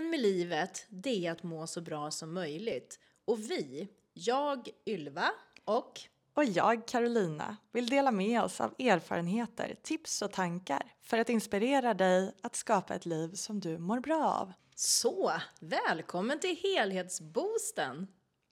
Meningen med livet, det är att må så bra som möjligt. Och vi, jag, Ylva och Och jag, Carolina, vill dela med oss av erfarenheter, tips och tankar för att inspirera dig att skapa ett liv som du mår bra av. så, välkommen till helhetsboosten!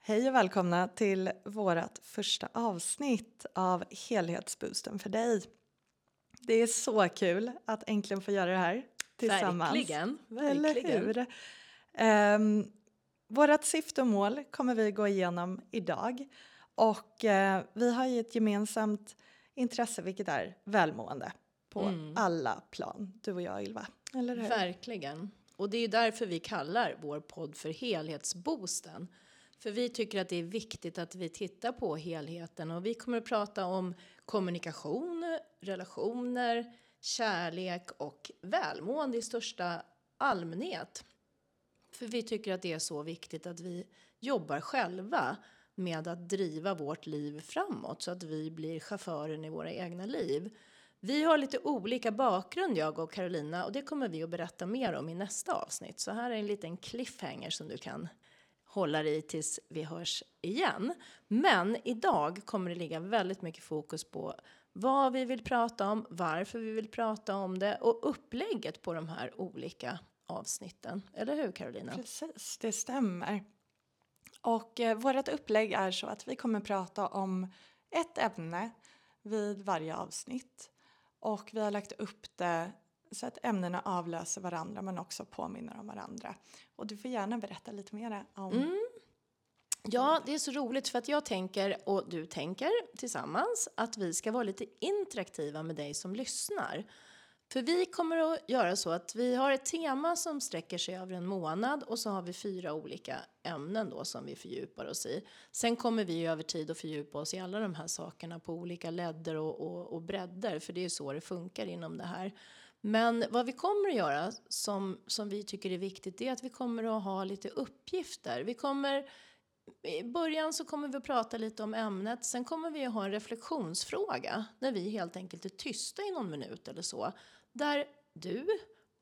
Hej och välkomna till vårt första avsnitt av Helhetsboosten för dig. Det är så kul att äntligen få göra det här tillsammans. Verkligen, Eller verkligen. hur? Um, vårt syfte och mål kommer vi gå igenom idag. Och eh, vi har ju ett gemensamt intresse, vilket är välmående på Mm. alla plan, du och jag Ylva. Eller hur? Verkligen. Och det är därför vi kallar vår podd för Helhetsboosten. För vi tycker att det är viktigt att vi tittar på helheten och vi kommer att prata om kommunikation, relationer, kärlek och välmående i största allmänhet. För vi tycker att det är så viktigt att vi jobbar själva med att driva vårt liv framåt så att vi blir chauffören i våra egna liv. Vi har lite olika bakgrund jag och Carolina och det kommer vi att berätta mer om i nästa avsnitt. Så här är en liten cliffhanger som du kan hålla dig i tills vi hörs igen. Men idag kommer det ligga väldigt mycket fokus på vad vi vill prata om, varför vi vill prata om det och upplägget på de här olika avsnitten. Eller hur Carolina? Precis, det stämmer. Och eh, vårt upplägg är så att vi kommer prata om ett ämne vid varje avsnitt. Och vi har lagt upp det så att ämnena avlöser varandra men också påminner om varandra. Och du får gärna berätta lite mer om Mm. Ja, det är så roligt för att jag tänker och du tänker tillsammans att vi ska vara lite interaktiva med dig som lyssnar. För vi kommer att göra så att vi har ett tema som sträcker sig över en månad och så har vi fyra olika ämnen då som vi fördjupar oss i. Sen kommer vi över tid att fördjupa oss i alla de här sakerna på olika ledder och, och, och bredder för det är så det funkar inom det här. Men vad vi kommer att göra som, som vi tycker är viktigt det är att vi kommer att ha lite uppgifter. Vi kommer i början så kommer vi att prata lite om ämnet. Sen kommer vi att ha en reflektionsfråga där vi helt enkelt är tysta i någon minut eller så. Där du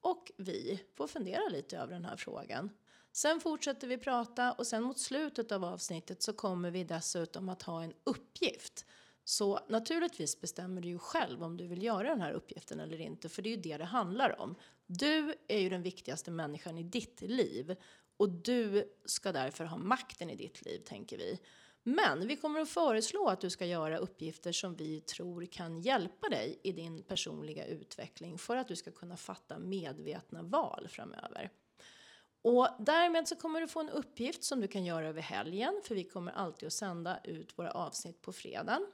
och vi får fundera lite över den här frågan. Sen fortsätter vi prata och sen mot slutet av avsnittet så kommer vi dessutom att ha en uppgift. Så naturligtvis bestämmer du ju själv om du vill göra den här uppgiften eller inte, för det är ju det det handlar om. Du är ju den viktigaste människan i ditt liv och du ska därför ha makten i ditt liv, tänker vi. Men vi kommer att föreslå att du ska göra uppgifter som vi tror kan hjälpa dig i din personliga utveckling för att du ska kunna fatta medvetna val framöver. Och därmed så kommer du få en uppgift som du kan göra över helgen, för vi kommer alltid att sända ut våra avsnitt på fredagen.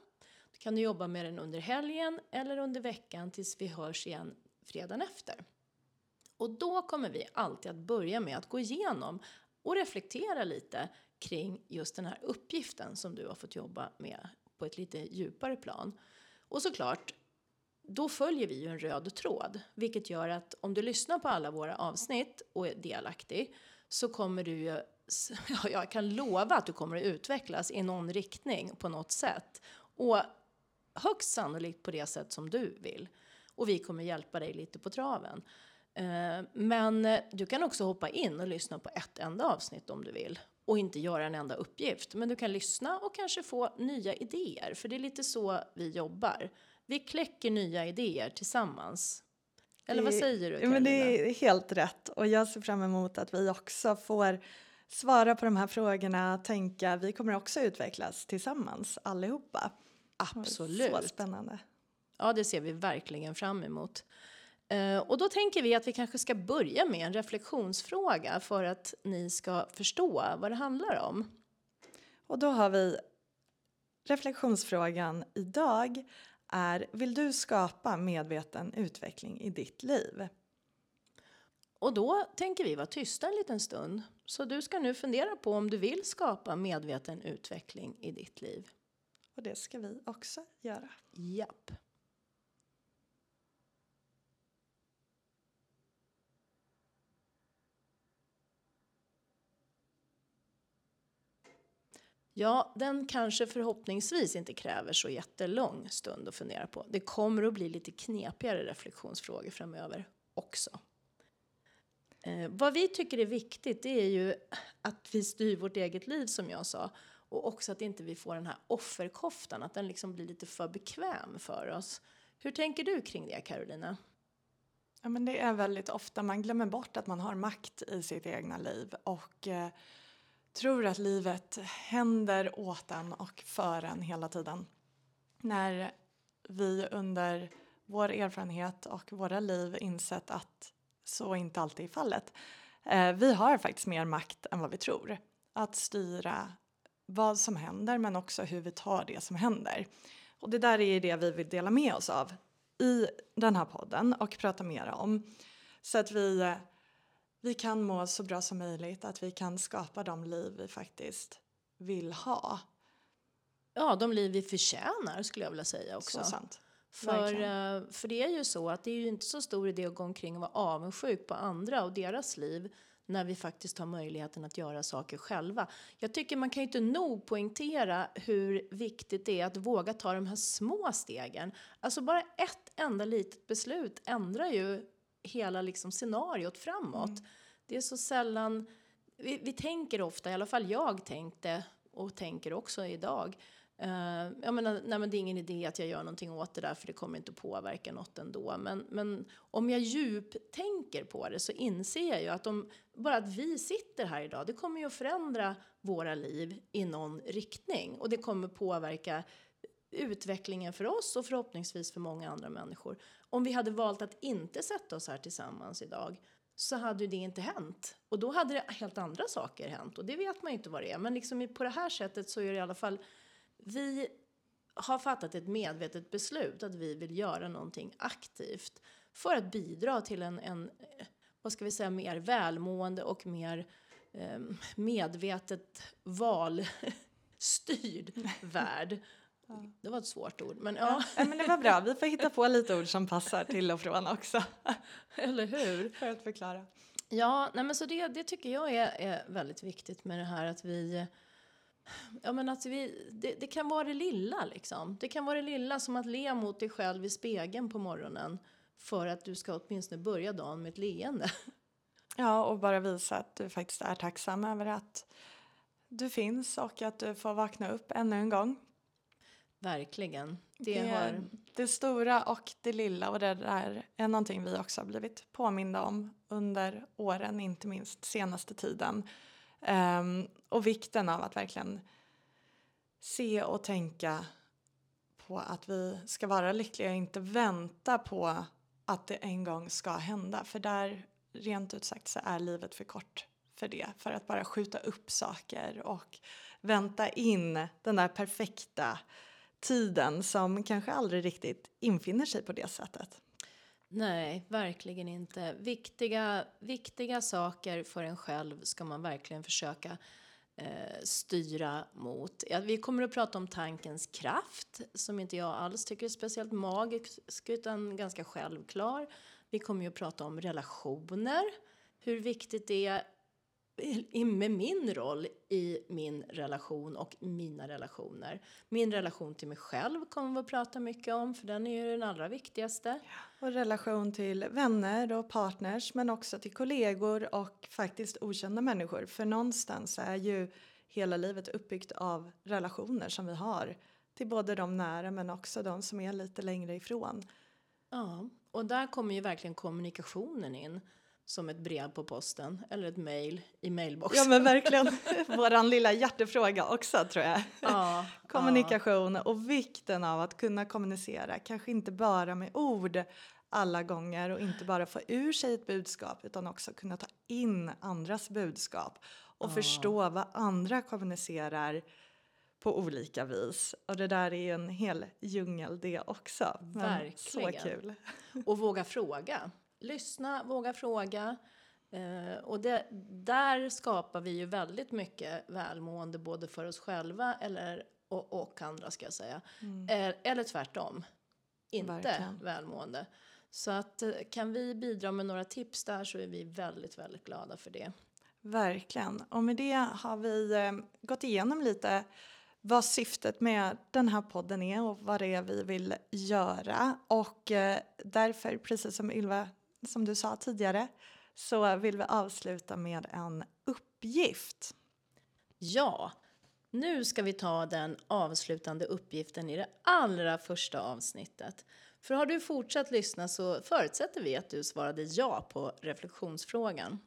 Då kan du jobba med den under helgen eller under veckan tills vi hörs igen fredagen efter. Och då kommer vi alltid att börja med att gå igenom och reflektera lite kring just den här uppgiften som du har fått jobba med på ett lite djupare plan. Och såklart, då följer vi ju en röd tråd, vilket gör att om du lyssnar på alla våra avsnitt och är delaktig så kommer du ju, jag kan lova att du kommer att utvecklas i någon riktning på något sätt. Och högst sannolikt på det sätt som du vill. Och vi kommer hjälpa dig lite på traven. Eh, Men eh, du kan också hoppa in och lyssna på ett enda avsnitt om du vill och inte göra en enda uppgift. Men du kan lyssna och kanske få nya idéer, för det är lite så vi jobbar. Vi kläcker nya idéer tillsammans. Eller vad säger du Ja, men det är helt rätt och jag ser fram emot att vi också får svara på de här frågorna, tänka, vi kommer också utvecklas tillsammans allihopa. Absolut. Så spännande. Ja, det ser vi verkligen fram emot. Eh, Och då tänker vi att vi kanske ska börja med en reflektionsfråga för att ni ska förstå vad det handlar om. Och då har vi reflektionsfrågan idag är, vill du skapa medveten utveckling i ditt liv? Och då tänker vi vara tysta en liten stund. Så du ska nu fundera på om du vill skapa medveten utveckling i ditt liv. Och det ska vi också göra. Japp. Ja, den kanske förhoppningsvis inte kräver så jättelång stund att fundera på. Det kommer att bli lite knepigare reflektionsfrågor framöver också. Eh, vad vi tycker är viktigt det är ju att vi styr vårt eget liv som jag sa. Och också att inte vi får den här offerkoftan, att den liksom blir lite för bekväm för oss. Hur tänker du kring det Carolina? Ja, men det är väldigt ofta man glömmer bort att man har makt i sitt egna liv och eh, tror att livet händer åt en och för en hela tiden. När vi under vår erfarenhet och våra liv insett att så inte alltid är fallet. Eh, vi har faktiskt mer makt än vad vi tror att styra vad som händer men också hur vi tar det som händer. Och det där är det vi vill dela med oss av i den här podden och prata mer om. Så att vi, eh, vi kan må så bra som möjligt, att vi kan skapa de liv vi faktiskt vill ha. Ja, de liv vi förtjänar skulle jag vilja säga också. Så sant. För, eh, för det är ju så att det är ju inte så stor idé att gå omkring och vara avundsjuk på andra och deras liv när vi faktiskt har möjligheten att göra saker själva. Jag tycker man kan ju inte nog poängtera hur viktigt det är att våga ta de här små stegen. Alltså bara ett enda litet beslut ändrar ju hela liksom scenariot framåt. Mm. Det är så sällan, vi, vi tänker ofta, i alla fall jag tänkte och tänker också idag, Uh, jag menar, nej men det är ingen idé att jag gör någonting åt det där för det kommer inte att påverka något ändå. Men, men om jag djuptänker på det så inser jag ju att om bara att vi sitter här idag, det kommer ju att förändra våra liv i någon riktning och det kommer påverka utvecklingen för oss och förhoppningsvis för många andra människor. Om vi hade valt att inte sätta oss här tillsammans idag så hade det inte hänt. Och då hade det helt andra saker hänt och det vet man ju inte vad det är. Men liksom på det här sättet så är det i alla fall vi har fattat ett medvetet beslut att vi vill göra någonting aktivt för att bidra till en, en vad ska vi säga, mer välmående och mer eh, medvetet valstyrd värld. Det var ett svårt ord, men ja. ja. Men det var bra, vi får hitta på lite ord som passar till och från också. Eller hur? För att förklara. Ja, nej men så det, det tycker jag är, är väldigt viktigt med det här att vi Ja, men att vi, det, det, kan vara det lilla liksom. Det kan vara det lilla som att le mot dig själv i spegeln på morgonen för att du ska åtminstone börja dagen med ett leende. Ja, och bara visa att du faktiskt är tacksam över att du finns och att du får vakna upp ännu en gång. Verkligen. Det, det, har... det stora och det lilla och det där är någonting vi också har blivit påminda om under åren, inte minst senaste tiden. Um, och vikten av att verkligen se och tänka på att vi ska vara lyckliga och inte vänta på att det en gång ska hända. För där, rent ut sagt, så är livet för kort för det. För att bara skjuta upp saker och vänta in den där perfekta tiden som kanske aldrig riktigt infinner sig på det sättet. Nej, verkligen inte. Viktiga, viktiga saker för en själv ska man verkligen försöka eh, styra mot. Ja, vi kommer att prata om tankens kraft som inte jag alls tycker är speciellt magisk utan ganska självklar. Vi kommer ju att prata om relationer, hur viktigt det är med min roll i min relation och mina relationer. Min relation till mig själv kommer vi att prata mycket om för den är ju den allra viktigaste. Och relation till vänner och partners men också till kollegor och faktiskt okända människor. För någonstans är ju hela livet uppbyggt av relationer som vi har till både de nära men också de som är lite längre ifrån. Ja, och där kommer ju verkligen kommunikationen in som ett brev på posten eller ett mejl i mailboxen. Ja men verkligen, våran lilla hjärtefråga också tror jag. Ja, Kommunikation ja. och vikten av att kunna kommunicera, kanske inte bara med ord alla gånger och inte bara få ur sig ett budskap utan också kunna ta in andras budskap och ja. förstå vad andra kommunicerar på olika vis. Och det där är ju en hel djungel det också. Verkligen. Så kul. Och våga fråga lyssna, våga fråga. Eh, och det, där skapar vi ju väldigt mycket välmående både för oss själva eller, och, och andra ska jag säga. Mm. Eh, eller tvärtom, inte Verkligen. välmående. Så att eh, kan vi bidra med några tips där så är vi väldigt, väldigt glada för det. Verkligen. Och med det har vi eh, gått igenom lite vad syftet med den här podden är och vad det är vi vill göra. Och eh, därför, precis som Ylva som du sa tidigare, så vill vi avsluta med en uppgift. Ja, nu ska vi ta den avslutande uppgiften i det allra första avsnittet. För har du fortsatt lyssna så förutsätter vi att du svarade ja på reflektionsfrågan.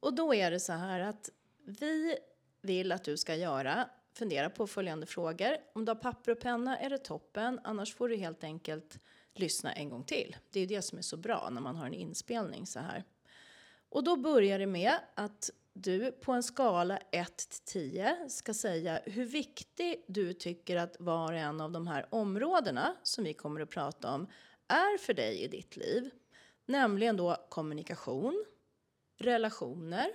Och då är det så här att vi vill att du ska göra, fundera på följande frågor. Om du har papper och penna är det toppen, annars får du helt enkelt lyssna en gång till. Det är det som är så bra när man har en inspelning så här. Och då börjar det med att du på en skala 1 till 10 ska säga hur viktig du tycker att var och en av de här områdena som vi kommer att prata om är för dig i ditt liv. Nämligen då kommunikation, relationer,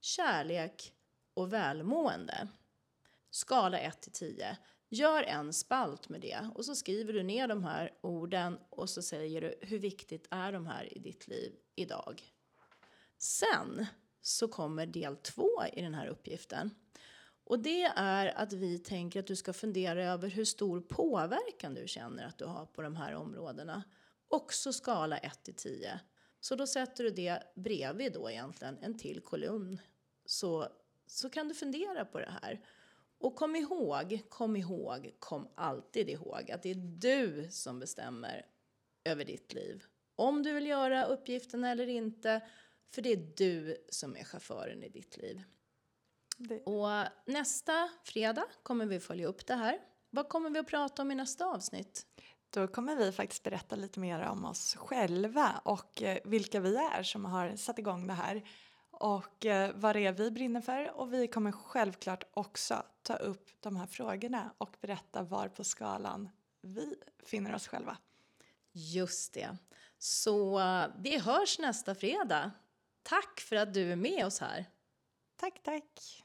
kärlek och välmående. Skala 1 till 10. Gör en spalt med det och så skriver du ner de här orden och så säger du hur viktigt är de här i ditt liv idag. Sen så kommer del två i den här uppgiften. Och det är att vi tänker att du ska fundera över hur stor påverkan du känner att du har på de här områdena. Också skala 1 till 10. Så då sätter du det bredvid då egentligen en till kolumn. Så, så kan du fundera på det här. Och kom ihåg, kom ihåg, kom alltid ihåg att det är du som bestämmer över ditt liv. Om du vill göra uppgiften eller inte för det är du som är chauffören i ditt liv. Det. Och nästa fredag kommer vi följa upp det här. Vad kommer vi att prata om i nästa avsnitt? Då kommer vi faktiskt berätta lite mer om oss själva och eh, vilka vi är som har satt igång det här och eh, vad det är vi brinner för och vi kommer självklart också ta upp de här frågorna och berätta var på skalan vi finner oss själva. Just det. Så eh, vi hörs nästa fredag. Tack för att du är med oss här. Tack, tack.